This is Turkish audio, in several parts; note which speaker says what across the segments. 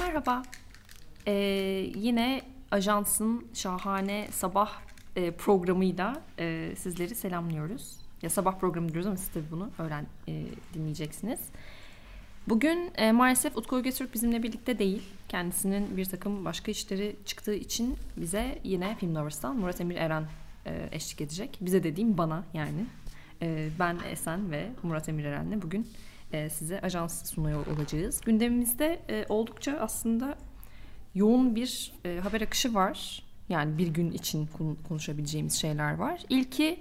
Speaker 1: Merhaba. Ee, yine ajansın şahane sabah e, programıyla e, sizleri selamlıyoruz. Ya sabah programı diyoruz ama siz tabii bunu öğren e, dinleyeceksiniz. Bugün e, maalesef Utku Götürk bizimle birlikte değil. Kendisinin bir takım başka işleri çıktığı için bize yine Film Lovers'tan Murat Emir Eren e, eşlik edecek. Bize dediğim bana yani. E, ben Esen ve Murat Emir Eren'le bugün size ajans sunuyor olacağız. Gündemimizde e, oldukça aslında yoğun bir e, haber akışı var. Yani bir gün için konuşabileceğimiz şeyler var. İlki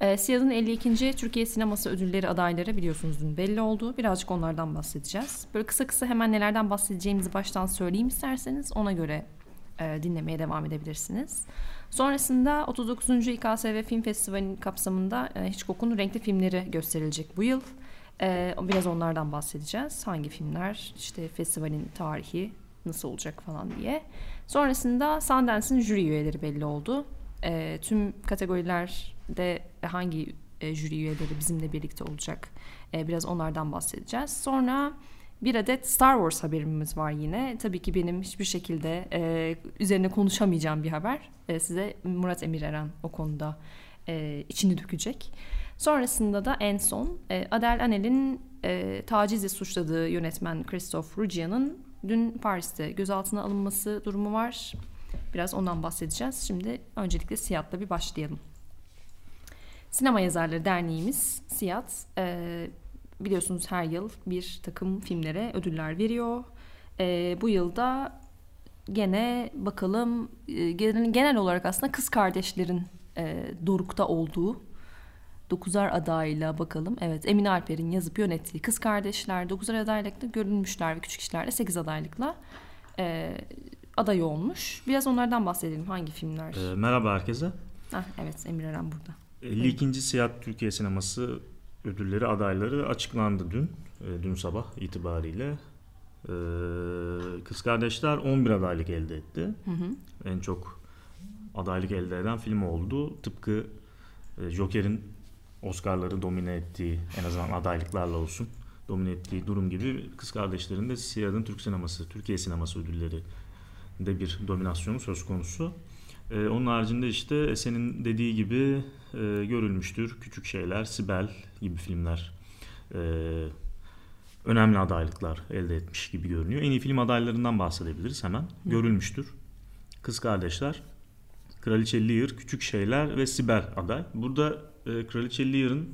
Speaker 1: e, SİAD'ın 52. Türkiye Sineması Ödülleri adayları biliyorsunuz dün belli oldu. Birazcık onlardan bahsedeceğiz. Böyle kısa kısa hemen nelerden bahsedeceğimizi baştan söyleyeyim isterseniz. Ona göre e, dinlemeye devam edebilirsiniz. Sonrasında 39. İKSV Film Festivali'nin kapsamında e, Hitchcock'un renkli filmleri gösterilecek bu yıl. E, biraz onlardan bahsedeceğiz. Hangi filmler, işte festivalin tarihi nasıl olacak falan diye. Sonrasında Sundance'ın jüri üyeleri belli oldu. E, tüm kategorilerde hangi e, jüri üyeleri bizimle birlikte olacak e, biraz onlardan bahsedeceğiz. Sonra bir adet Star Wars haberimiz var yine. Tabii ki benim hiçbir şekilde e, üzerine konuşamayacağım bir haber. E, size Murat Emir Eren o konuda e, içini dökecek. Sonrasında da en son e, Adel Anel'in e, tacizle suçladığı yönetmen Christophe Ruggia'nın dün Paris'te gözaltına alınması durumu var. Biraz ondan bahsedeceğiz. Şimdi öncelikle Siyat'la bir başlayalım. Sinema Yazarları Derneğimiz Siyat e, biliyorsunuz her yıl bir takım filmlere ödüller veriyor. E, bu yılda gene bakalım e, genel olarak aslında kız kardeşlerin e, dorukta olduğu Dokuzar adayla bakalım. Evet Emine Alper'in yazıp yönettiği Kız Kardeşler Dokuzar adaylıkla görünmüşler ve küçük işlerle sekiz adaylıkla e, aday olmuş. Biraz onlardan bahsedelim. Hangi filmler?
Speaker 2: E, merhaba herkese.
Speaker 1: Ah, evet Emir Eren burada.
Speaker 2: 52. Evet. Siyah Türkiye Sineması ödülleri adayları açıklandı dün. E, dün sabah itibariyle. E, Kız Kardeşler 11 adaylık elde etti. Hı hı. En çok adaylık elde eden film oldu. Tıpkı e, Joker'in Oscar'ları domine ettiği en azından adaylıklarla olsun domine ettiği durum gibi Kız Kardeşler'in de Siyah'ın Türk sineması, Türkiye sineması ödülleri de bir dominasyonu söz konusu. Ee, onun haricinde işte senin dediği gibi e, görülmüştür. Küçük Şeyler, Sibel gibi filmler e, önemli adaylıklar elde etmiş gibi görünüyor. En iyi film adaylarından bahsedebiliriz hemen. Hı. Görülmüştür. Kız Kardeşler, Kraliçe Lear, Küçük Şeyler ve Sibel aday. Burada e, Kraliçe Lear'ın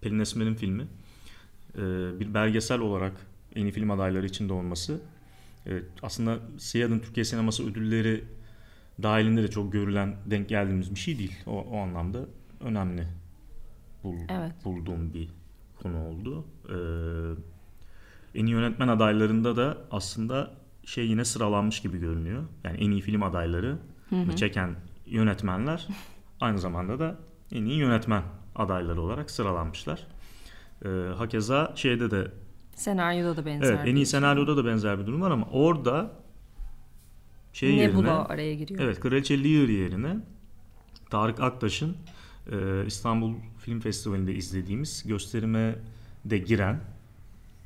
Speaker 2: Pelin Esmer'in filmi e, bir belgesel olarak en iyi film adayları içinde olması e, aslında Siyad'ın Türkiye sineması ödülleri dahilinde de çok görülen denk geldiğimiz bir şey değil. O, o anlamda önemli bul, evet. bulduğum bir konu oldu. Ee, en iyi yönetmen adaylarında da aslında şey yine sıralanmış gibi görünüyor. Yani en iyi film adayları hı hı. çeken yönetmenler aynı zamanda da en iyi yönetmen adayları olarak sıralanmışlar. Ee, hakeza şeyde de
Speaker 1: senaryoda da benzer.
Speaker 2: Evet, en iyi senaryoda da benzer bir durum var ama orada
Speaker 1: şey Nebula yerine araya giriyor.
Speaker 2: Evet, Kraliçe Lear yerine Tarık Aktaş'ın e, İstanbul Film Festivali'nde izlediğimiz gösterime de giren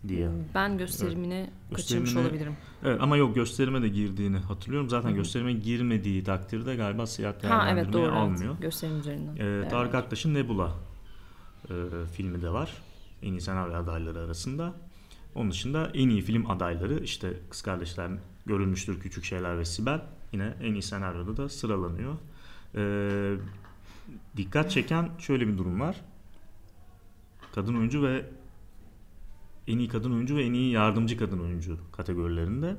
Speaker 2: diye. Hmm,
Speaker 1: ben gösterimini evet. kaçırmış gösterimine, olabilirim.
Speaker 2: Evet ama yok gösterime de girdiğini hatırlıyorum. Zaten Hı-hı. gösterime girmediği takdirde galiba seyahat
Speaker 1: ha, evet, doğru, almıyor. Evet. Gösterim üzerinden.
Speaker 2: Ee, Tarık. Aktaş'ın Nebula e, filmi de var. En iyi senaryo adayları arasında. Onun dışında en iyi film adayları işte Kız Kardeşler Görülmüştür Küçük Şeyler ve Sibel yine en iyi senaryoda da sıralanıyor. Ee, dikkat çeken şöyle bir durum var. Kadın oyuncu ve en iyi kadın oyuncu ve en iyi yardımcı kadın oyuncu kategorilerinde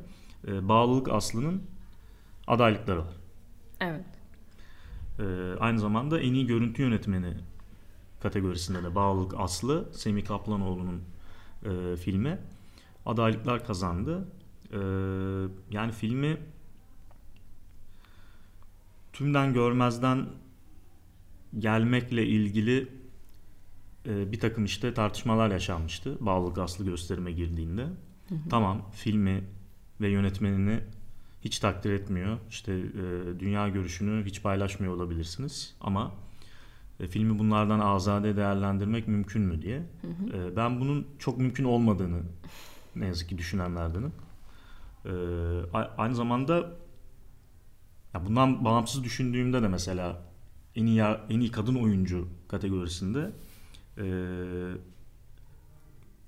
Speaker 2: e, bağlılık aslının adaylıkları var.
Speaker 1: Evet.
Speaker 2: E, aynı zamanda en iyi görüntü yönetmeni kategorisinde de bağlılık aslı Semih Kaplanoğlu'nun e, filmi adaylıklar kazandı. E, yani filmi tümden görmezden gelmekle ilgili e, bir takım işte tartışmalar yaşanmıştı bağlılık aslı gösterime girdiğinde. Hı hı. Tamam filmi ve yönetmenini hiç takdir etmiyor. İşte e, dünya görüşünü hiç paylaşmıyor olabilirsiniz ama e, filmi bunlardan azade değerlendirmek mümkün mü diye. Hı hı. E, ben bunun çok mümkün olmadığını ne yazık ki düşünenlerdenim. E, aynı zamanda ya bundan bağımsız düşündüğümde de mesela en iyi en iyi kadın oyuncu kategorisinde e,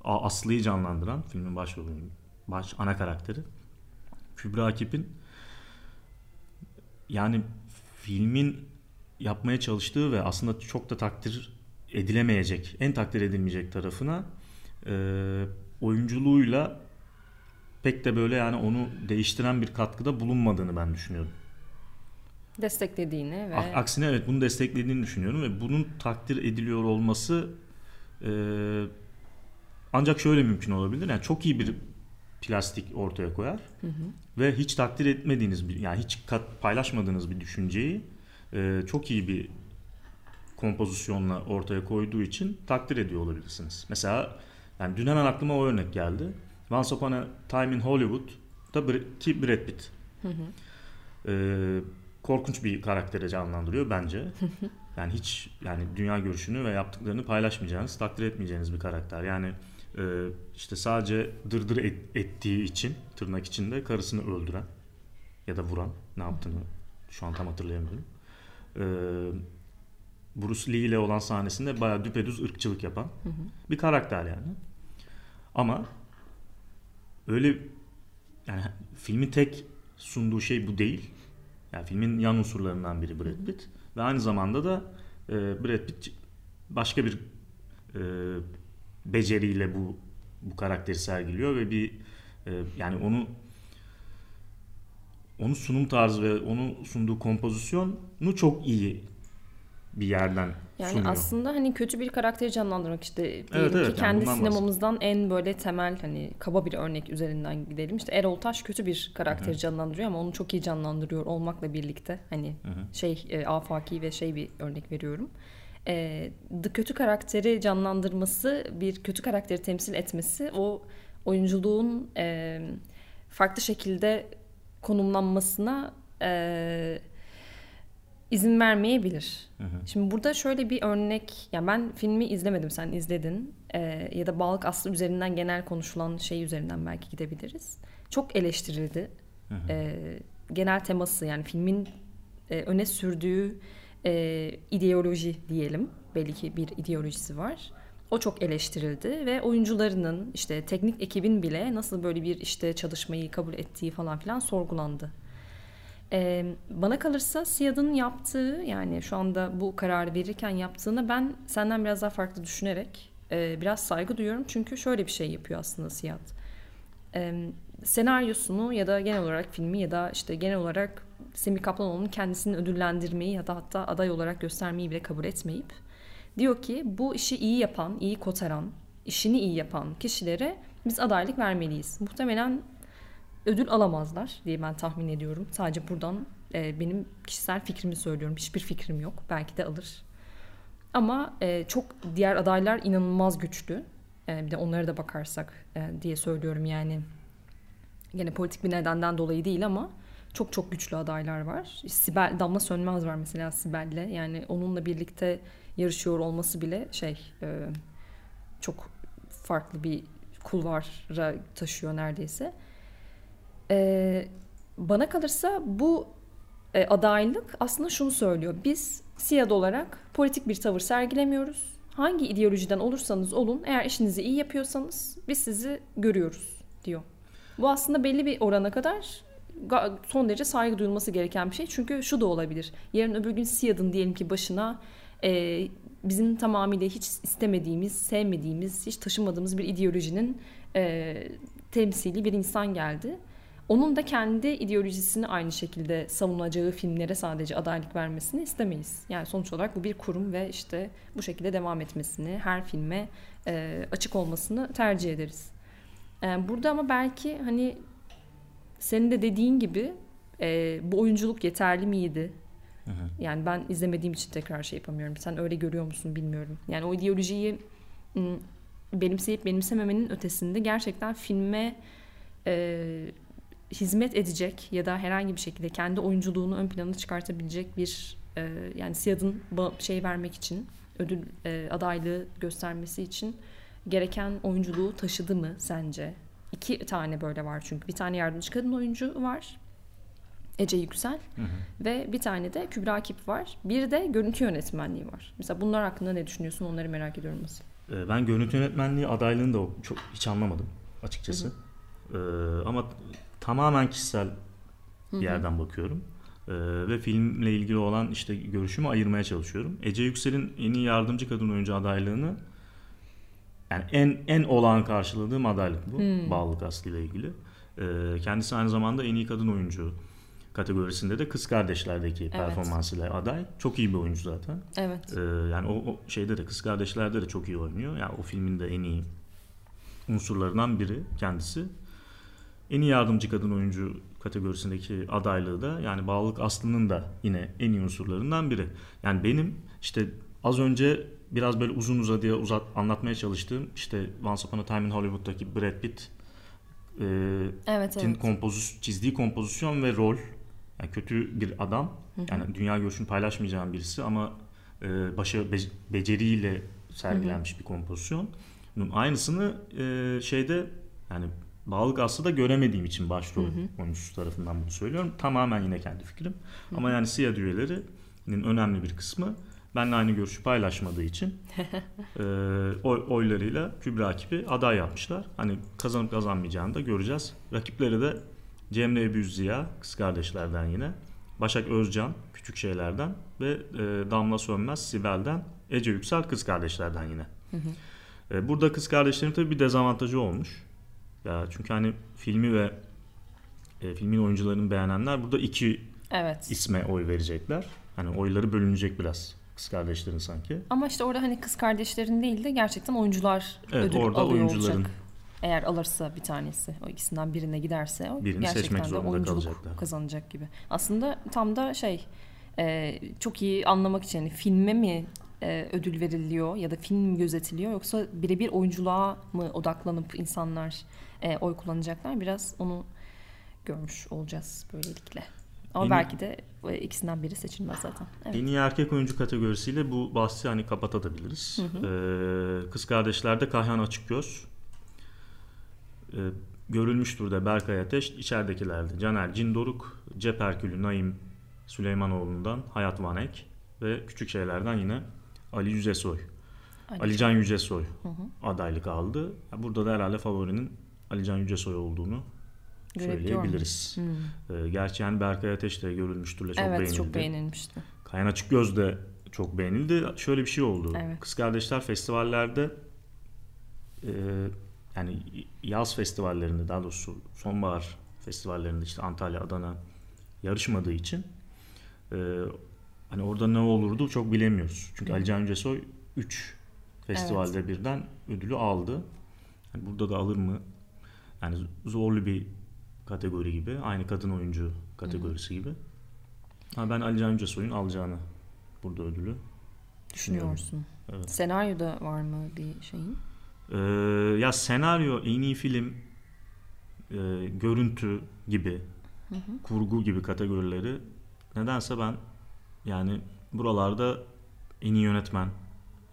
Speaker 2: Aslı'yı canlandıran filmin başrolünün baş ana karakteri Kübra Akip'in yani filmin yapmaya çalıştığı ve aslında çok da takdir edilemeyecek, en takdir edilmeyecek tarafına e, oyunculuğuyla pek de böyle yani onu değiştiren bir katkıda bulunmadığını ben düşünüyorum.
Speaker 1: Desteklediğini ve...
Speaker 2: Aksine evet bunu desteklediğini düşünüyorum ve bunun takdir ediliyor olması e, ancak şöyle mümkün olabilir. Yani çok iyi bir plastik ortaya koyar hı hı. ve hiç takdir etmediğiniz bir yani hiç kat, paylaşmadığınız bir düşünceyi e, çok iyi bir kompozisyonla ortaya koyduğu için takdir ediyor olabilirsiniz. Mesela yani dün hemen aklıma o örnek geldi. Once Upon a Time in Hollywood'da ki Brad Pitt. Hı hı. Ee, korkunç bir karakteri canlandırıyor bence. yani hiç yani dünya görüşünü ve yaptıklarını paylaşmayacağınız, takdir etmeyeceğiniz bir karakter. Yani e, işte sadece dırdır et, ettiği için tırnak içinde karısını öldüren ya da vuran ne yaptığını şu an tam hatırlayamıyorum. E, Bruce Lee ile olan sahnesinde bayağı düpedüz ırkçılık yapan bir karakter yani. Ama öyle yani filmin tek sunduğu şey bu değil. Yani filmin yan unsurlarından biri Brad Pitt. Ve aynı zamanda da e, Brad Pitt başka bir e, beceriyle bu bu karakteri sergiliyor ve bir e, yani onu onun sunum tarzı ve onun sunduğu kompozisyonu çok iyi bir yerden
Speaker 1: yani
Speaker 2: sunuyor.
Speaker 1: aslında hani kötü bir karakteri canlandırmak işte diyelim evet, evet, ki kendi yani sinemamızdan en böyle temel hani kaba bir örnek üzerinden gidelim. İşte Erol Taş kötü bir karakteri Hı-hı. canlandırıyor ama onu çok iyi canlandırıyor olmakla birlikte hani Hı-hı. şey e, afaki ve şey bir örnek veriyorum. E, the kötü karakteri canlandırması, bir kötü karakteri temsil etmesi o oyunculuğun e, farklı şekilde konumlanmasına e, izin vermeyebilir. Hı hı. Şimdi burada şöyle bir örnek, yani ben filmi izlemedim, sen izledin ee, ya da Balık Aslı üzerinden genel konuşulan şey üzerinden belki gidebiliriz. Çok eleştirildi. Hı hı. Ee, genel teması yani filmin e, öne sürdüğü e, ideoloji diyelim, belli ki bir ideolojisi var. O çok eleştirildi ve oyuncularının işte teknik ekibin bile nasıl böyle bir işte çalışmayı kabul ettiği falan filan sorgulandı. Ee, bana kalırsa Siyad'ın yaptığı yani şu anda bu kararı verirken yaptığını ben senden biraz daha farklı düşünerek e, biraz saygı duyuyorum. Çünkü şöyle bir şey yapıyor aslında Siyad. Ee, senaryosunu ya da genel olarak filmi ya da işte genel olarak Semih Kaplanoğlu'nun kendisini ödüllendirmeyi ya da hatta aday olarak göstermeyi bile kabul etmeyip diyor ki bu işi iyi yapan, iyi kotaran, işini iyi yapan kişilere biz adaylık vermeliyiz. Muhtemelen ödül alamazlar diye ben tahmin ediyorum. Sadece buradan e, benim kişisel fikrimi söylüyorum. Hiçbir fikrim yok. Belki de alır. Ama e, çok diğer adaylar inanılmaz güçlü. E, bir de onlara da bakarsak e, diye söylüyorum yani. Yine politik bir nedenden dolayı değil ama çok çok güçlü adaylar var. Sibel Damla Sönmez var mesela Sibel'le. Yani onunla birlikte yarışıyor olması bile şey e, çok farklı bir kulvara taşıyor neredeyse. E, bana kalırsa bu e, adaylık aslında şunu söylüyor. Biz SİAD olarak politik bir tavır sergilemiyoruz. Hangi ideolojiden olursanız olun eğer işinizi iyi yapıyorsanız biz sizi görüyoruz diyor. Bu aslında belli bir orana kadar son derece saygı duyulması gereken bir şey. Çünkü şu da olabilir. Yarın öbür gün SİAD'ın diyelim ki başına e, bizim tamamıyla hiç istemediğimiz, sevmediğimiz, hiç taşımadığımız bir ideolojinin e, temsili bir insan geldi onun da kendi ideolojisini aynı şekilde savunacağı filmlere sadece adaylık vermesini istemeyiz. Yani sonuç olarak bu bir kurum ve işte bu şekilde devam etmesini, her filme e, açık olmasını tercih ederiz. E, burada ama belki hani senin de dediğin gibi e, bu oyunculuk yeterli miydi? Hı hı. Yani ben izlemediğim için tekrar şey yapamıyorum. Sen öyle görüyor musun bilmiyorum. Yani o ideolojiyi benimseyip benimsememenin ötesinde gerçekten filme e, hizmet edecek ya da herhangi bir şekilde kendi oyunculuğunu ön plana çıkartabilecek bir e, yani Siyad'ın şey vermek için ödül e, adaylığı göstermesi için gereken oyunculuğu taşıdı mı sence? iki tane böyle var çünkü. Bir tane yardımcı kadın oyuncu var. Ece Yüksel
Speaker 2: Hı hı.
Speaker 1: ve bir tane de Kübra Kip var. Bir de görüntü yönetmenliği var. Mesela bunlar hakkında ne düşünüyorsun? Onları merak ediyorum nasıl.
Speaker 2: Ee, Ben görüntü yönetmenliği adaylığını da çok hiç anlamadım açıkçası. Ee, ama tamamen kişisel bir yerden bakıyorum. Ee, ve filmle ilgili olan işte görüşümü ayırmaya çalışıyorum. Ece Yüksel'in en iyi yardımcı kadın oyuncu adaylığını yani en en olağan karşıladığım adaylık bu.
Speaker 1: Hmm.
Speaker 2: Bağlılık Aslı ile ilgili. Ee, kendisi aynı zamanda en iyi kadın oyuncu kategorisinde de Kız Kardeşler'deki performansıyla aday. Çok iyi bir oyuncu zaten.
Speaker 1: Evet.
Speaker 2: Ee, yani o, o şeyde de Kız Kardeşler'de de çok iyi oynuyor. Yani o filmin de en iyi unsurlarından biri kendisi. En iyi yardımcı kadın oyuncu kategorisindeki adaylığı da yani Bağlılık Aslı'nın da yine en iyi unsurlarından biri. Yani benim işte az önce biraz böyle uzun uzadıya uzat anlatmaya çalıştığım işte Once Upon a Time in Hollywood'daki Brad Pitt e,
Speaker 1: Evet evet.
Speaker 2: kompozi- çizdiği kompozisyon ve rol yani kötü bir adam yani dünya görüşünü paylaşmayacağım birisi ama e, başa be- beceriyle sergilenmiş bir kompozisyon. Bunun aynısını e, şeyde yani Bağlık Aslı'da göremediğim için başrol oyuncusu tarafından bunu söylüyorum. Tamamen yine kendi fikrim. Ama yani SİAD üyelerinin önemli bir kısmı benimle aynı görüşü paylaşmadığı için e, oy, oylarıyla Kübra Akip'i aday yapmışlar. Hani kazanıp kazanmayacağını da göreceğiz. Rakipleri de Cemre Ziya, kız kardeşlerden yine. Başak Özcan, küçük şeylerden ve e, Damla Sönmez, Sibel'den. Ece Yüksel, kız kardeşlerden yine. E, burada kız kardeşlerin tabii bir dezavantajı olmuş. Ya çünkü hani filmi ve e, filmin oyuncularını beğenenler burada iki
Speaker 1: Evet.
Speaker 2: isme oy verecekler. Hani oyları bölünecek biraz kız kardeşlerin sanki.
Speaker 1: Ama işte orada hani kız kardeşlerin değil de gerçekten oyuncular
Speaker 2: Evet,
Speaker 1: ödül
Speaker 2: orada
Speaker 1: alıyor
Speaker 2: oyuncuların-
Speaker 1: olacak. Eğer alırsa bir tanesi, o ikisinden birine giderse o
Speaker 2: Birini
Speaker 1: gerçekten de oyunculuk
Speaker 2: kalacaklar.
Speaker 1: kazanacak gibi. Aslında tam da şey e, çok iyi anlamak için yani filme mi e, ödül veriliyor ya da film gözetiliyor yoksa birebir oyunculuğa mı odaklanıp insanlar e, oy kullanacaklar biraz onu görmüş olacağız böylelikle. Ama
Speaker 2: Yeni-
Speaker 1: belki de e, ikisinden biri seçilmez zaten. Evet.
Speaker 2: En iyi erkek oyuncu kategorisiyle bu bahsi hani kapatabiliriz. Ee, kız kardeşlerde Kayhan Açıkgöz. Ee, görülmüştür de Berkay Ateş. içeridekilerde Caner Cindoruk, Cep Herkülü Naim Süleymanoğlu'ndan Hayat Vanek ve küçük şeylerden yine Ali Yücesoy.
Speaker 1: Ali
Speaker 2: Alican Yücesoy adaylık aldı. Burada da herhalde favorinin Alican Yücesoy olduğunu
Speaker 1: Görebiliyor
Speaker 2: söyleyebiliriz.
Speaker 1: Hmm.
Speaker 2: Ee, gerçi yani Berkay Ateş de görülmüştür çok
Speaker 1: evet
Speaker 2: beğenildi.
Speaker 1: çok beğenilmişti.
Speaker 2: Kayan Açıkgöz de çok beğenildi. Şöyle bir şey oldu.
Speaker 1: Evet.
Speaker 2: Kız Kardeşler festivallerde e, yani yaz festivallerinde daha doğrusu sonbahar festivallerinde işte Antalya, Adana yarışmadığı için e, hani orada ne olurdu çok bilemiyoruz. Çünkü Ali Can Yücesoy 3 festivalde birden ödülü aldı. Yani burada da alır mı? Yani zorlu bir kategori gibi. Aynı kadın oyuncu kategorisi gibi. Ha, ben Ali Can Yücesoy'un alacağını burada ödülü düşünüyorum.
Speaker 1: Düşünüyorsun.
Speaker 2: Evet.
Speaker 1: Senaryoda var mı bir şeyin?
Speaker 2: Ee, ya senaryo, en iyi film, e, görüntü gibi, kurgu gibi kategorileri nedense ben yani buralarda en iyi yönetmen,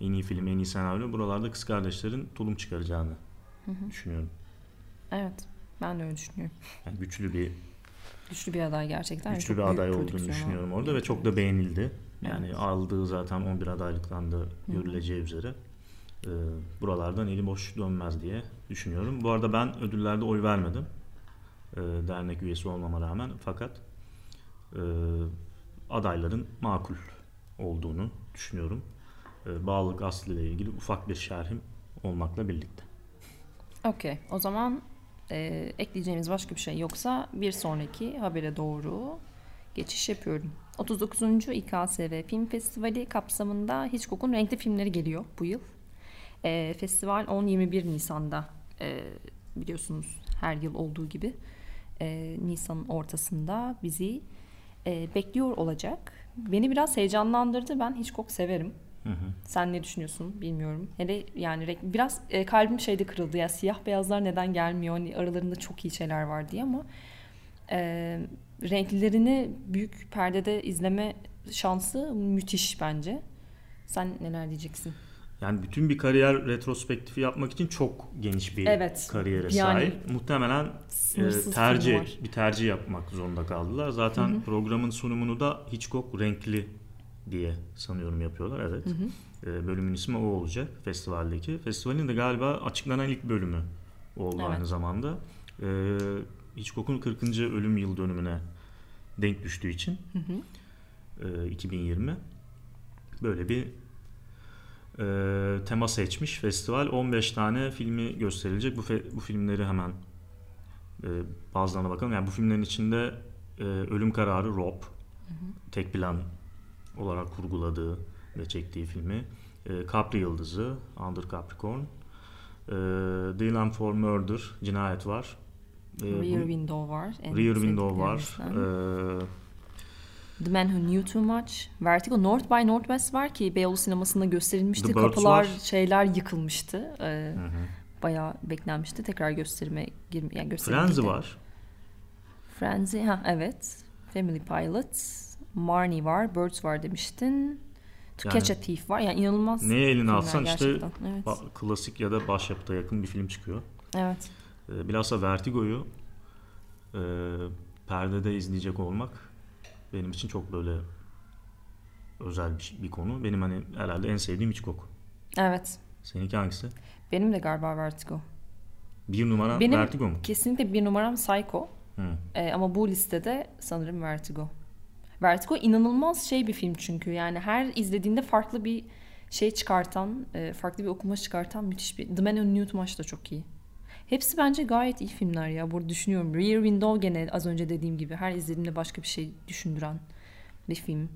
Speaker 2: en iyi film, en iyi senaryo buralarda kız kardeşlerin tulum çıkaracağını düşünüyorum.
Speaker 1: Evet. Ben de öyle düşünüyorum.
Speaker 2: Yani güçlü bir
Speaker 1: Güçlü bir aday gerçekten.
Speaker 2: güçlü bir aday olduğunu düşünüyorum orada ve çok da beğenildi. Yani
Speaker 1: Evet.
Speaker 2: aldığı zaten 11 adaylıktan da görüleceği üzere e, buralardan eli boş dönmez diye düşünüyorum. Bu arada ben ödüllerde oy vermedim. E, dernek üyesi olmama rağmen fakat e, adayların makul olduğunu düşünüyorum. E, bağlılık aslı ile ilgili ufak bir şerhim olmakla birlikte.
Speaker 1: Okey. O zaman e, ekleyeceğimiz başka bir şey yoksa bir sonraki habere doğru geçiş yapıyorum. 39. İKSV Film Festivali kapsamında Hitchcock'un renkli filmleri geliyor bu yıl. E, festival 10-21 Nisan'da e, biliyorsunuz her yıl olduğu gibi e, Nisan'ın ortasında bizi e, bekliyor olacak. Beni biraz heyecanlandırdı. Ben Hitchcock severim.
Speaker 2: Hı hı.
Speaker 1: Sen ne düşünüyorsun bilmiyorum. Hele yani biraz e, kalbim şeyde kırıldı ya siyah beyazlar neden gelmiyor? Hani aralarında çok iyi şeyler var diye ama e, renklerini büyük perdede izleme şansı müthiş bence. Sen neler diyeceksin?
Speaker 2: Yani bütün bir kariyer retrospektifi yapmak için çok geniş bir
Speaker 1: Evet.
Speaker 2: kariyere
Speaker 1: Yani
Speaker 2: sahip. Muhtemelen e, tercih bir tercih yapmak zorunda kaldılar. Zaten
Speaker 1: Hı hı.
Speaker 2: programın sunumunu da Hitchcock renkli diye sanıyorum yapıyorlar. Evet.
Speaker 1: Hı hı.
Speaker 2: E, bölümün ismi o olacak festivaldeki. Festivalin de galiba açıklanan ilk bölümü oldu
Speaker 1: Evet.
Speaker 2: aynı zamanda. E, Hitchcock'un 40. ölüm yıl dönümüne denk düştüğü için
Speaker 1: Hı hı.
Speaker 2: e, 2020 böyle bir e, tema seçmiş festival. 15 tane filmi gösterilecek. Bu fe- bu filmleri hemen e, bazılarına bakalım. Yani bu filmlerin içinde e, Ölüm Kararı Rob tek plan olarak kurguladığı ve çektiği filmi e, Capri Yıldızı Under Capricorn e, Deal for Murder Cinayet var e, bu-
Speaker 1: Rear Window var.
Speaker 2: Rear Window var e,
Speaker 1: The Man Who Knew Too Much. Vertigo North by Northwest var ki Beyoğlu sinemasında gösterilmişti. Kapılar,
Speaker 2: var.
Speaker 1: şeyler yıkılmıştı. Ee,
Speaker 2: hı hı.
Speaker 1: bayağı beklenmişti. Tekrar gösterime girme yani gösterime
Speaker 2: Frenzy
Speaker 1: girdi.
Speaker 2: var
Speaker 1: Frenzy ha evet. Family Pilot. Marnie var. Birds var demiştin. To
Speaker 2: Yani-
Speaker 1: Catch a Thief var. Yani inanılmaz
Speaker 2: Neye
Speaker 1: filmler
Speaker 2: alsan işte.
Speaker 1: Evet.
Speaker 2: klasik ya da başyapıta yakın bir film çıkıyor.
Speaker 1: evet.
Speaker 2: E, bilhassa Vertigo'yu e, perdede izleyecek olmak benim için çok böyle özel bir, bir konu. Benim hani herhalde en sevdiğim Hitchcock.
Speaker 1: Evet.
Speaker 2: Seninki hangisi?
Speaker 1: Benim de galiba Vertigo.
Speaker 2: Bir numara
Speaker 1: Benim-
Speaker 2: Vertigo mu?
Speaker 1: Kesinlikle bir numaram Psycho.
Speaker 2: Hı.
Speaker 1: Ee, ama bu listede sanırım Vertigo. Vertigo inanılmaz şey bir film çünkü. Yani her izlediğinde farklı bir şey çıkartan, e, farklı bir okuma çıkartan müthiş bir... The Man Knew Too Much da çok iyi. Hepsi bence gayet iyi filmler ya. Burada düşünüyorum. Rear Window gene az önce dediğim gibi her izlediğimde başka bir şey düşündüren bir film.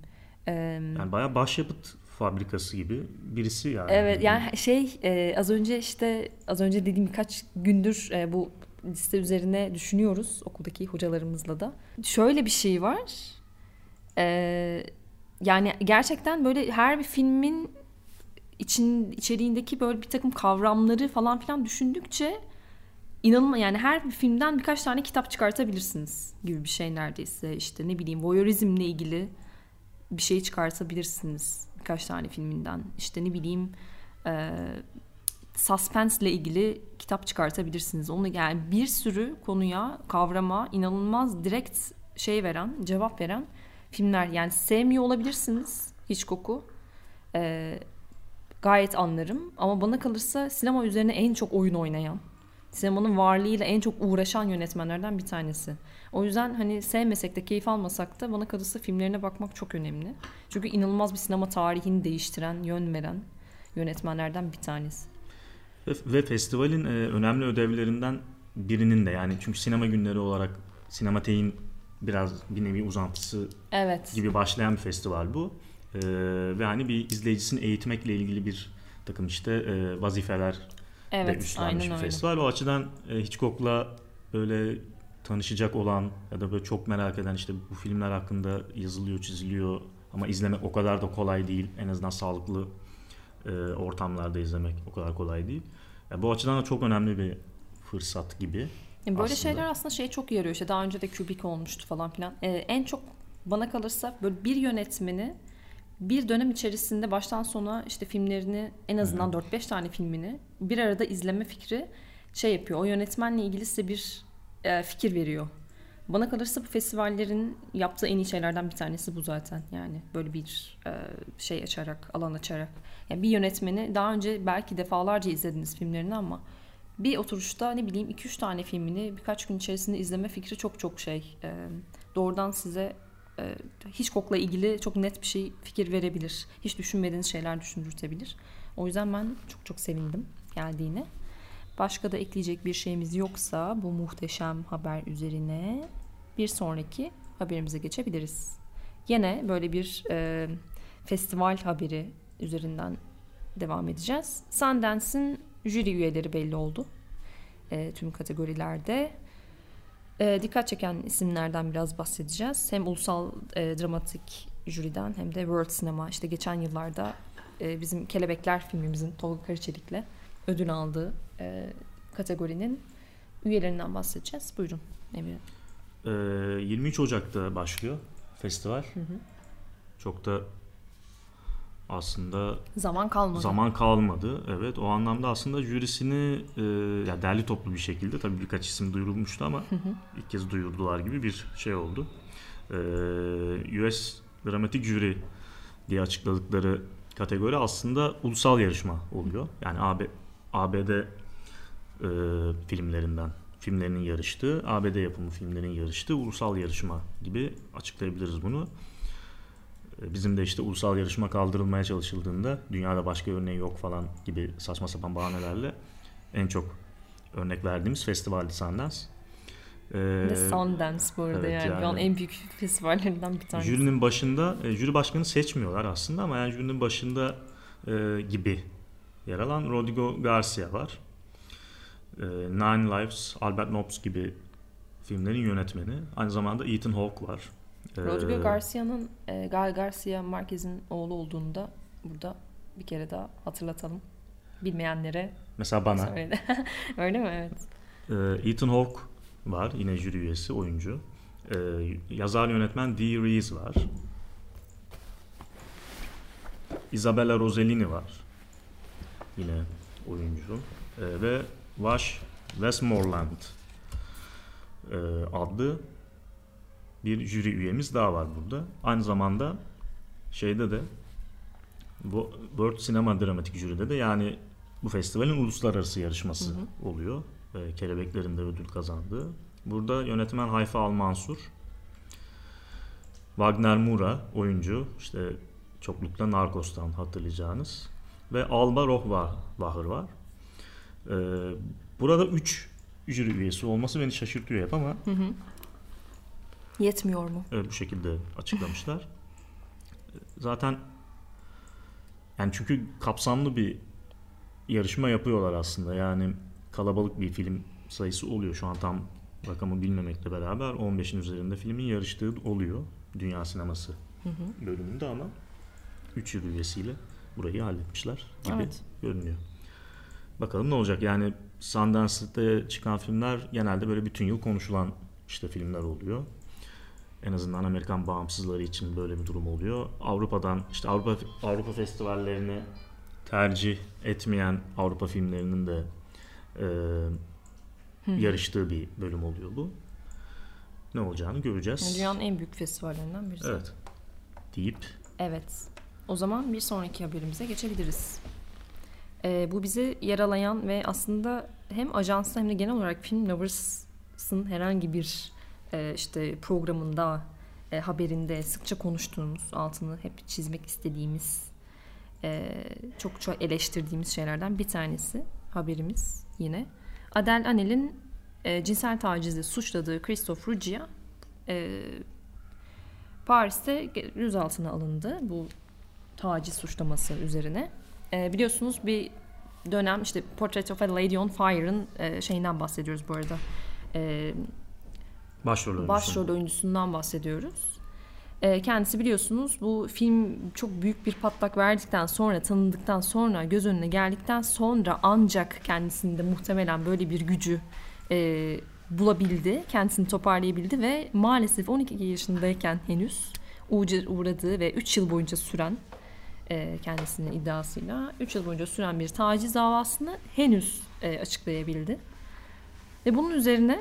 Speaker 1: Ee,
Speaker 2: Yani bayağı başyapıt fabrikası gibi birisi yani.
Speaker 1: Evet yani şey e, az önce işte az önce dediğim birkaç gündür e, bu liste üzerine düşünüyoruz okuldaki hocalarımızla da. Şöyle bir şey var. E, yani gerçekten böyle her bir filmin için içeriğindeki böyle bir takım kavramları falan filan düşündükçe inanılmaz yani her bir filmden birkaç tane kitap çıkartabilirsiniz gibi bir şey neredeyse. İşte ne bileyim voyeurizmle ilgili bir şey çıkartabilirsiniz birkaç tane filminden. İşte ne bileyim e, suspense ile ilgili kitap çıkartabilirsiniz. Onu yani bir sürü konuya kavrama inanılmaz direkt şey veren cevap veren filmler. Yani sevmiyor olabilirsiniz Hitchcock'u e, gayet anlarım. Ama bana kalırsa sinema üzerine en çok oyun oynayan sinemanın varlığıyla en çok uğraşan yönetmenlerden bir tanesi. O yüzden hani sevmesek de keyif almasak da bana kalırsa filmlerine bakmak çok önemli. Çünkü inanılmaz bir sinema tarihini değiştiren, yön veren yönetmenlerden bir tanesi.
Speaker 2: Ve, ve festivalin e, önemli ödevlerinden birinin de yani çünkü sinema günleri olarak sinemateğin biraz bir nevi uzantısı
Speaker 1: Evet.
Speaker 2: gibi başlayan bir festival bu. E, ve hani bir izleyicisini eğitmekle ilgili bir takım işte e, vazifeler
Speaker 1: Evet,
Speaker 2: üstlenmiş bir
Speaker 1: öyle.
Speaker 2: festival. O açıdan e, Hitchcock'la böyle tanışacak olan ya da böyle çok merak eden işte bu filmler hakkında yazılıyor, çiziliyor ama izlemek o kadar da kolay değil. En azından sağlıklı e, ortamlarda izlemek o kadar kolay değil. Yani bu açıdan da çok önemli bir fırsat gibi.
Speaker 1: Yani böyle
Speaker 2: aslında.
Speaker 1: şeyler aslında şey çok yarıyor. İşte daha önce de Kubrick olmuştu falan filan. Ee, en çok bana kalırsa böyle bir yönetmeni bir dönem içerisinde baştan sona işte filmlerini en azından 4-5 tane filmini bir arada izleme fikri şey yapıyor. O yönetmenle ilgili size bir e, fikir veriyor. Bana kalırsa bu festivallerin yaptığı en iyi şeylerden bir tanesi bu zaten. Yani böyle bir e, şey açarak, alan açarak. Yani bir yönetmeni daha önce belki defalarca izlediniz filmlerini ama bir oturuşta ne bileyim 2-3 tane filmini birkaç gün içerisinde izleme fikri çok çok şey e, doğrudan size e, Hitchcock'la ilgili çok net bir şey fikir verebilir. Hiç düşünmediğiniz şeyler düşündürtebilir. O yüzden ben çok çok sevindim geldiğine. Başka da ekleyecek bir şeyimiz yoksa bu muhteşem haber üzerine bir sonraki haberimize geçebiliriz. Yine böyle bir e, festival haberi üzerinden devam edeceğiz. Sundance'in jüri üyeleri belli oldu. E, tüm kategorilerde. E, dikkat çeken isimlerden biraz bahsedeceğiz. Hem ulusal e, dramatik jüriden hem de World Cinema. İşte geçen yıllarda e, bizim Kelebekler filmimizin Tolga Karaçelik'le ödül aldığı e, kategorinin üyelerinden bahsedeceğiz. Buyurun Emre.
Speaker 2: E, 23 Ocak'ta başlıyor festival.
Speaker 1: Hı hı.
Speaker 2: Çok da aslında
Speaker 1: zaman kalmadı.
Speaker 2: Zaman kalmadı. Evet o anlamda aslında jürisini e, ya derli toplu bir şekilde tabii birkaç isim duyurulmuştu ama ilk kez duyurdular gibi bir şey oldu. E, US Dramatik Jüri diye açıkladıkları kategori aslında ulusal yarışma oluyor. Yani AB, ABD e, filmlerinden filmlerinin yarıştığı, ABD yapımı filmlerin yarıştığı ulusal yarışma gibi açıklayabiliriz bunu. E, bizim de işte ulusal yarışma kaldırılmaya çalışıldığında dünyada başka örneği yok falan gibi saçma sapan bahanelerle en çok örnek verdiğimiz festivaldi Sundance.
Speaker 1: Ee, The Sundance bu arada evet, yani. yani. en büyük festivallerinden bir tanesi.
Speaker 2: Jürinin başında, e, jüri başkanı seçmiyorlar aslında ama yani jürinin başında e, gibi yer alan Rodrigo Garcia var. E, Nine Lives, Albert Nobbs gibi filmlerin yönetmeni. Aynı zamanda Ethan Hawke var.
Speaker 1: Rodrigo ee, Garcia'nın e, Gal Garcia Marquez'in oğlu olduğunu da burada bir kere daha hatırlatalım. Bilmeyenlere.
Speaker 2: Mesela bana.
Speaker 1: Öyle mi? Evet.
Speaker 2: Ee, Ethan Hawke var. Yine jüri üyesi, oyuncu. Ee, yazar yönetmen Dee Rees var. Isabella Rossellini var. Yine oyuncu. Ee, ve Vash Westmoreland e, adlı bir jüri üyemiz daha var burada. Aynı zamanda şeyde de bu World Cinema Dramatik Jüri'de de yani bu festivalin uluslararası yarışması hı hı. oluyor. E, kelebeklerin de ödül kazandığı. Burada yönetmen Hayfa Almansur, Wagner Mura oyuncu, işte çoklukla Narcos'tan hatırlayacağınız ve Alba Rohbahır var. E, burada üç jüri üyesi olması beni şaşırtıyor hep ama hı hı.
Speaker 1: Yetmiyor mu?
Speaker 2: Evet bu şekilde açıklamışlar. Zaten yani çünkü kapsamlı bir yarışma yapıyorlar aslında. Yani kalabalık bir film sayısı oluyor. Şu an tam rakamı bilmemekle beraber 15'in üzerinde filmin yarıştığı oluyor. Dünya sineması hı hı. bölümünde ama 3 yıl üyesiyle burayı halletmişler gibi evet. görünüyor. Bakalım ne olacak? Yani Sundance'de çıkan filmler genelde böyle bütün yıl konuşulan işte filmler oluyor. En azından Amerikan bağımsızları için böyle bir durum oluyor. Avrupa'dan işte Avrupa Avrupa festivallerini tercih etmeyen Avrupa filmlerinin de e, yarıştığı bir bölüm oluyor bu. Ne olacağını göreceğiz.
Speaker 1: Dünyanın en büyük festivallerinden birisi.
Speaker 2: Evet. Deyip.
Speaker 1: Evet. O zaman bir sonraki haberimize geçebiliriz. Ee, bu bizi yaralayan ve aslında hem ajansta hem de genel olarak film lovers'ın herhangi bir e, işte programında, e, haberinde sıkça konuştuğumuz, altını hep çizmek istediğimiz, e, çok çok eleştirdiğimiz şeylerden bir tanesi haberimiz yine. Adel Anel'in cinsel tacizle suçladığı Christophe Ruggia Paris'te gözaltına alındı bu taciz suçlaması üzerine. biliyorsunuz bir dönem işte Portrait of a Lady on Fire'ın şeyinden bahsediyoruz bu arada.
Speaker 2: Başrol oyuncusu.
Speaker 1: Oyuncusundan bahsediyoruz. Ee, kendisi biliyorsunuz bu film çok büyük bir patlak verdikten sonra, tanındıktan sonra, göz önüne geldikten sonra ancak kendisinde muhtemelen böyle bir gücü e, bulabildi, kendisini toparlayabildi ve maalesef 12 yaşındayken henüz uğradığı ve 3 yıl boyunca süren e, kendisinin iddiasıyla 3 yıl boyunca süren bir taciz davasını henüz e, açıklayabildi. Ve bunun üzerine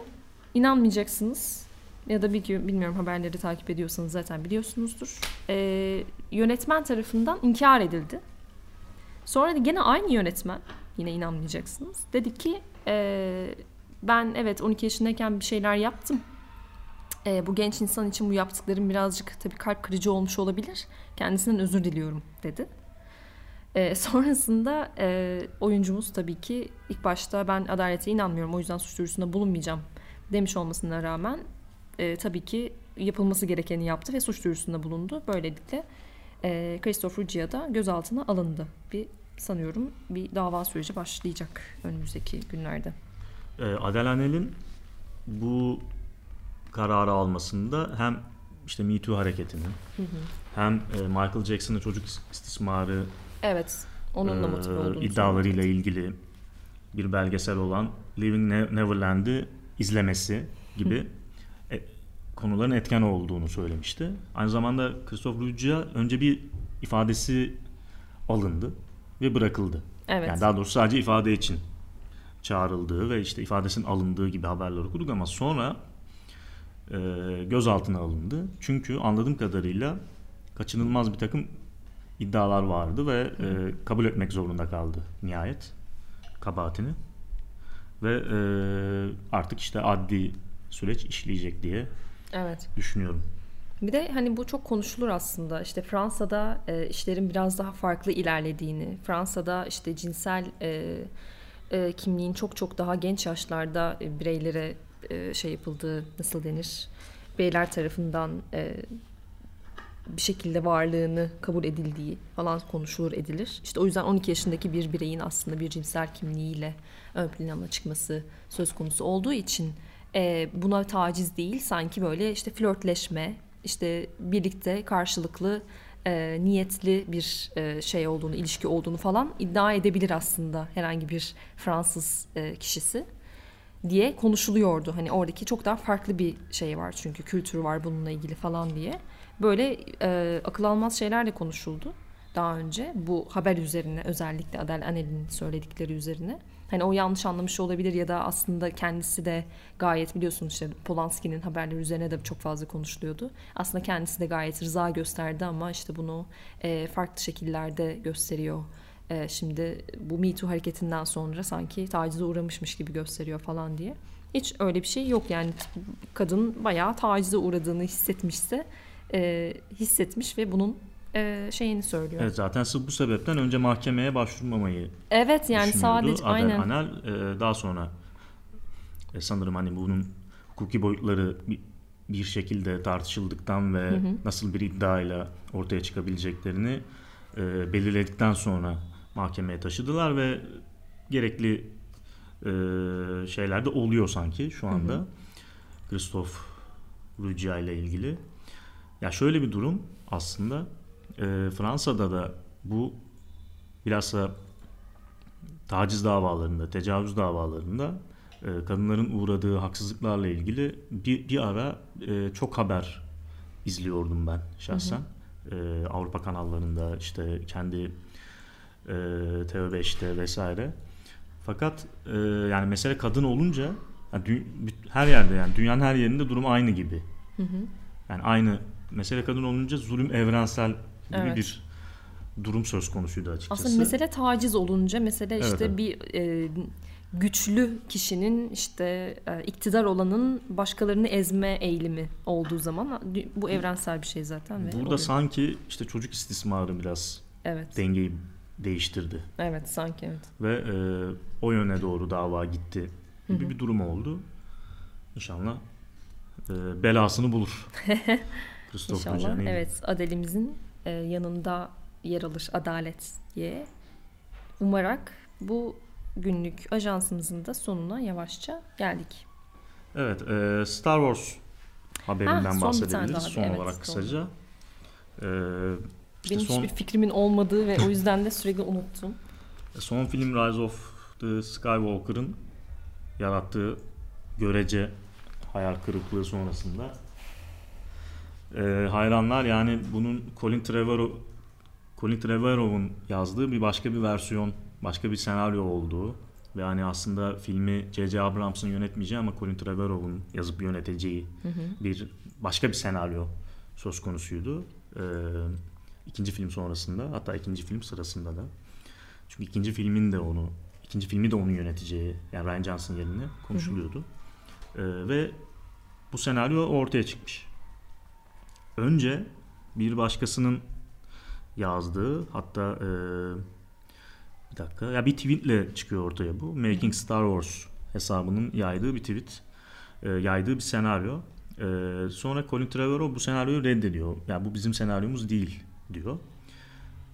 Speaker 1: inanmayacaksınız. Ya da bir ki bilmiyorum haberleri takip ediyorsanız zaten biliyorsunuzdur. Ee, yönetmen tarafından inkar edildi. Sonra da gene aynı yönetmen yine inanmayacaksınız. Dedi ki e, ben evet 12 yaşındayken bir şeyler yaptım. E, bu genç insan için bu yaptıklarım birazcık tabii kalp kırıcı olmuş olabilir. Kendisinden özür diliyorum dedi. E, sonrasında e, oyuncumuz tabii ki ilk başta ben adalete inanmıyorum o yüzden suç duyurusunda bulunmayacağım demiş olmasına rağmen e, tabii ki yapılması gerekeni yaptı ve suç duyurusunda bulundu. Böylelikle e, Christopher Gia da gözaltına alındı. Bir sanıyorum bir dava süreci başlayacak önümüzdeki günlerde.
Speaker 2: E, Adel Anel'in bu kararı almasında hem işte Me Too hareketinin hı hı. hem e, Michael Jackson'ın çocuk istismarı
Speaker 1: evet onunla motive olduğunu
Speaker 2: iddialarıyla ilgili bir belgesel olan Living Neverland'i izlemesi gibi e, konuların etken olduğunu söylemişti. Aynı zamanda Christoph Ruggia önce bir ifadesi alındı ve bırakıldı.
Speaker 1: Evet.
Speaker 2: Yani daha doğrusu sadece ifade için çağrıldığı ve işte ifadesinin alındığı gibi haberler okuduk ama sonra e, gözaltına alındı. Çünkü anladığım kadarıyla kaçınılmaz bir takım iddialar vardı ve e, kabul etmek zorunda kaldı nihayet kabahatini. Ve e, artık işte adli süreç işleyecek diye
Speaker 1: Evet.
Speaker 2: düşünüyorum.
Speaker 1: Bir de hani bu çok konuşulur aslında. İşte Fransa'da e, işlerin biraz daha farklı ilerlediğini, Fransa'da işte cinsel e, e, kimliğin çok çok daha genç yaşlarda e, bireylere e, şey yapıldığı, nasıl denir? Beyler tarafından e, bir şekilde varlığını kabul edildiği falan konuşulur edilir. İşte o yüzden 12 yaşındaki bir bireyin aslında bir cinsel kimliğiyle ön plana çıkması söz konusu olduğu için e, buna taciz değil sanki böyle işte flörtleşme, işte birlikte karşılıklı e, niyetli bir e, şey olduğunu, ilişki olduğunu falan iddia edebilir aslında herhangi bir Fransız e, kişisi diye konuşuluyordu. Hani oradaki çok daha farklı bir şey var çünkü kültürü var bununla ilgili falan diye. Böyle e, akıl almaz şeyler de konuşuldu daha önce. Bu haber üzerine özellikle Adel Anel'in söyledikleri üzerine. Hani o yanlış anlamış olabilir ya da aslında kendisi de gayet biliyorsunuz işte Polanski'nin haberleri üzerine de çok fazla konuşuluyordu. Aslında kendisi de gayet rıza gösterdi ama işte bunu e, farklı şekillerde gösteriyor. E, şimdi bu Me Too hareketinden sonra sanki tacize uğramışmış gibi gösteriyor falan diye. Hiç öyle bir şey yok yani kadın bayağı tacize uğradığını hissetmişse e, hissetmiş ve bunun e, şeyini söylüyor.
Speaker 2: Evet zaten bu sebepten önce mahkemeye başvurmamayı
Speaker 1: Evet yani sadece
Speaker 2: Adel
Speaker 1: aynen.
Speaker 2: Anel e, daha sonra e, sanırım hani bunun hukuki boyutları bir, bir şekilde tartışıldıktan ve nasıl bir iddiayla ortaya çıkabileceklerini e, belirledikten sonra mahkemeye taşıdılar ve gerekli e, şeyler de oluyor sanki şu anda. Christophe Ruggia ile ilgili. Ya şöyle bir durum aslında e, Fransa'da da bu bilhassa taciz davalarında, tecavüz davalarında e, kadınların uğradığı haksızlıklarla ilgili bir, bir ara e, çok haber izliyordum ben şahsen. E, Avrupa kanallarında işte kendi e, TV5'te vesaire. Fakat e, yani mesele kadın olunca yani dü- her yerde yani dünyanın her yerinde durum aynı gibi. Yani aynı mesele kadın olunca zulüm evrensel gibi
Speaker 1: Evet.
Speaker 2: bir durum söz konusuydu açıkçası.
Speaker 1: Aslında mesele taciz olunca mesele
Speaker 2: Evet,
Speaker 1: işte
Speaker 2: evet.
Speaker 1: bir e, güçlü kişinin işte e, iktidar olanın başkalarını ezme eğilimi olduğu zaman bu evrensel bir şey zaten ve
Speaker 2: Burada
Speaker 1: oluyor.
Speaker 2: sanki işte çocuk istismarı biraz
Speaker 1: evet
Speaker 2: dengeyi değiştirdi
Speaker 1: evet sanki evet.
Speaker 2: ve e, o yöne doğru dava gitti gibi bir durum oldu. İnşallah e, belasını bulur. Christophe
Speaker 1: İnşallah
Speaker 2: Ruggia'nın.
Speaker 1: evet Adel'imizin e, yanında yer alır adalet diye umarak bu günlük ajansımızın da sonuna yavaşça geldik.
Speaker 2: Evet, e, Star Wars haberinden
Speaker 1: Ha, tane
Speaker 2: bahsedebiliriz son
Speaker 1: evet,
Speaker 2: olarak kısaca. E, işte
Speaker 1: Benim
Speaker 2: son,
Speaker 1: hiçbir fikrimin olmadığı ve o yüzden de sürekli unuttum.
Speaker 2: son film Rise of the Skywalker'ın yarattığı görece hayal kırıklığı sonrasında e, hayranlar yani bunun Colin Trevorrow Colin Trevorrow'un yazdığı bir başka bir versiyon, başka bir senaryo olduğu ve hani aslında filmi J.J. Abrams'ın yönetmeyeceği ama Colin Trevorrow'un yazıp yöneteceği bir başka bir senaryo söz konusuydu. Ee, ikinci film sonrasında hatta ikinci film sırasında da. Çünkü ikinci filmin de onu ikinci filmi de onu yöneteceği yani Ryan Johnson yerine konuşuluyordu. Ee, ve bu senaryo ortaya çıkmış. Önce bir başkasının yazdığı hatta e, bir dakika ya bir tweetle çıkıyor ortaya bu. Making Star Wars hesabının yaydığı bir tweet. E, yaydığı bir senaryo. E, sonra Colin Trevorrow bu senaryoyu reddediyor. Yani bu bizim senaryomuz değil diyor.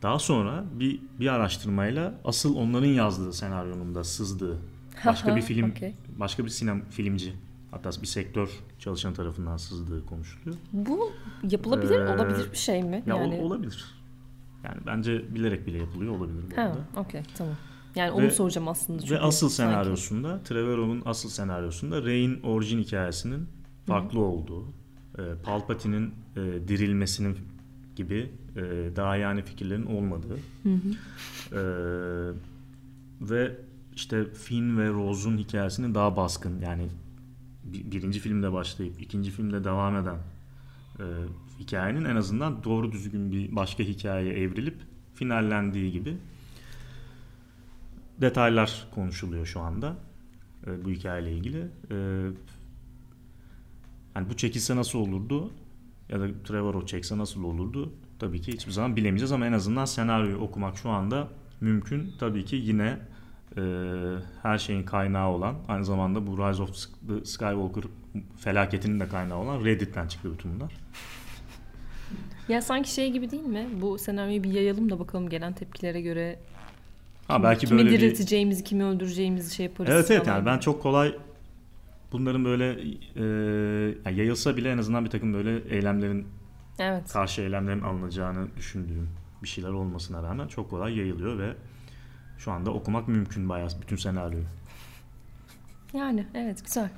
Speaker 2: Daha sonra bir bir araştırmayla asıl onların yazdığı senaryonun da sızdığı başka bir film
Speaker 1: Okey.
Speaker 2: başka bir sinem filmci hatta bir sektör çalışan tarafından sızdığı konuşuluyor.
Speaker 1: Bu yapılabilir,
Speaker 2: Ee,
Speaker 1: olabilir bir şey mi?
Speaker 2: Ya
Speaker 1: yani
Speaker 2: ol- olabilir. Yani bence bilerek bile yapılıyor olabilir bu
Speaker 1: Ha,
Speaker 2: arada.
Speaker 1: okey tamam. Yani onu
Speaker 2: Ve-
Speaker 1: soracağım aslında. Çünkü
Speaker 2: Ve asıl
Speaker 1: sanki-
Speaker 2: senaryosunda, Trevorrow'un asıl senaryosunda Rey'in orijin hikayesinin farklı olduğu, e, Palpatine'in e, dirilmesinin gibi e, daha yani fikirlerin olmadığı
Speaker 1: Hı hı.
Speaker 2: e, ve işte Finn ve Rose'un hikayesinin daha baskın yani birinci filmde başlayıp ikinci filmde devam eden e, hikayenin en azından doğru düzgün bir başka hikayeye evrilip finallendiği gibi detaylar konuşuluyor şu anda e, bu hikayeyle ilgili. E, yani bu çekilse nasıl olurdu ya da Trevor o çekse nasıl olurdu tabii ki hiçbir zaman bilemeyeceğiz ama en azından senaryoyu okumak şu anda mümkün. Tabii ki yine e, her şeyin kaynağı olan aynı zamanda bu Rise of the Skywalker felaketinin de kaynağı olan Reddit'ten çıktı bütün bunlar.
Speaker 1: Ya sanki şey gibi değil mi? Bu senaryoyu bir yayalım da bakalım gelen tepkilere göre
Speaker 2: Ha belki
Speaker 1: kimi
Speaker 2: böyle bir
Speaker 1: dirilteceğimizi, kimi öldüreceğimizi şey yaparız.
Speaker 2: Evet evet
Speaker 1: falan.
Speaker 2: yani ben çok kolay bunların böyle e, yani yayılsa bile en azından bir takım böyle eylemlerin
Speaker 1: Evet.
Speaker 2: karşı eylemlerin alınacağını düşündüğüm bir şeyler olmasına rağmen çok kolay yayılıyor ve şu anda okumak mümkün bayağı bütün senaryoyu.
Speaker 1: Yani evet güzel.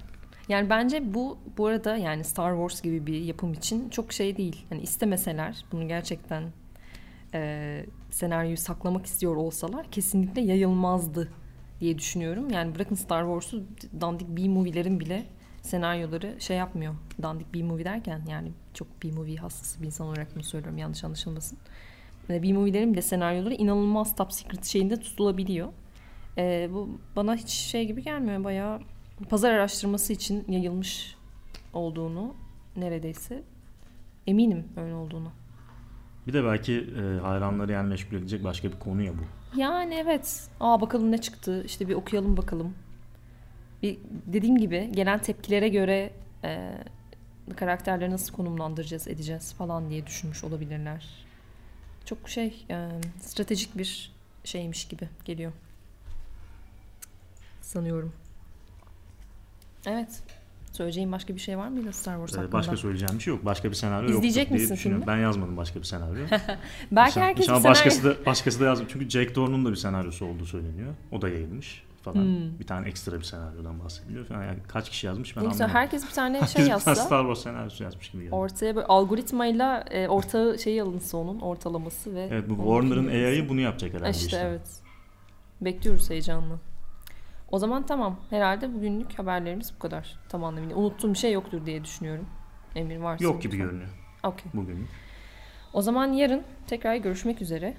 Speaker 1: Yani bence bu bu arada yani Star Wars gibi bir yapım için çok şey değil. Hani istemeseler bunu gerçekten e, senaryoyu saklamak istiyor olsalar kesinlikle yayılmazdı diye düşünüyorum. Yani bırakın Star Wars'u dandik B-movie'lerin bile senaryoları şey yapmıyor. Dandik B-movie derken yani çok B-movie hastası bir insan olarak bunu söylüyorum yanlış anlaşılmasın. E, B-movie'lerin bile senaryoları inanılmaz top secret şeyinde tutulabiliyor. E, bu bana hiç şey gibi gelmiyor. Bayağı pazar araştırması için yayılmış olduğunu neredeyse eminim öyle olduğunu.
Speaker 2: Bir de belki e, hayranları yani meşgul edecek başka bir konu ya bu.
Speaker 1: Yani evet. Aa bakalım ne çıktı. İşte bir okuyalım bakalım. Bir dediğim gibi gelen tepkilere göre e, karakterleri nasıl konumlandıracağız, edeceğiz falan diye düşünmüş olabilirler. Çok şey e, stratejik bir şeymiş gibi geliyor. Sanıyorum. Evet. Söyleyeceğim başka bir şey var mıydı Star Wars
Speaker 2: E,
Speaker 1: hakkında?
Speaker 2: başka söyleyeceğim bir şey yok. Başka bir senaryo yok.
Speaker 1: İzleyecek misin filmi?
Speaker 2: Ben yazmadım başka bir senaryo.
Speaker 1: Belki herkes bir senaryo...
Speaker 2: başkası da başkası da yazmış. Çünkü Jack Thorne'un da bir senaryosu olduğu söyleniyor. O da yayılmış falan.
Speaker 1: Hmm.
Speaker 2: Bir tane ekstra bir senaryodan bahsediliyor falan. Yani kaç kişi yazmış ben
Speaker 1: Ne
Speaker 2: anlamadım.
Speaker 1: Herkes bir tane
Speaker 2: Herkes
Speaker 1: şey yazsa.
Speaker 2: Star Wars senaryosu yazmış gibi geldi.
Speaker 1: Ortaya böyle algoritmayla e, orta şey alınsa onun ortalaması ve
Speaker 2: Evet bu Warner'ın AI'ı bunu yapacak herhalde
Speaker 1: işte,
Speaker 2: işte.
Speaker 1: evet. Bekliyoruz heyecanla. O zaman tamam. Herhalde bugünlük haberlerimiz bu kadar. Tam anlamıyla. Unuttuğum bir şey yoktur diye düşünüyorum. Emir varsa.
Speaker 2: Yok gibi
Speaker 1: lütfen.
Speaker 2: görünüyor
Speaker 1: Okey.
Speaker 2: bugün.
Speaker 1: O zaman yarın tekrar görüşmek üzere.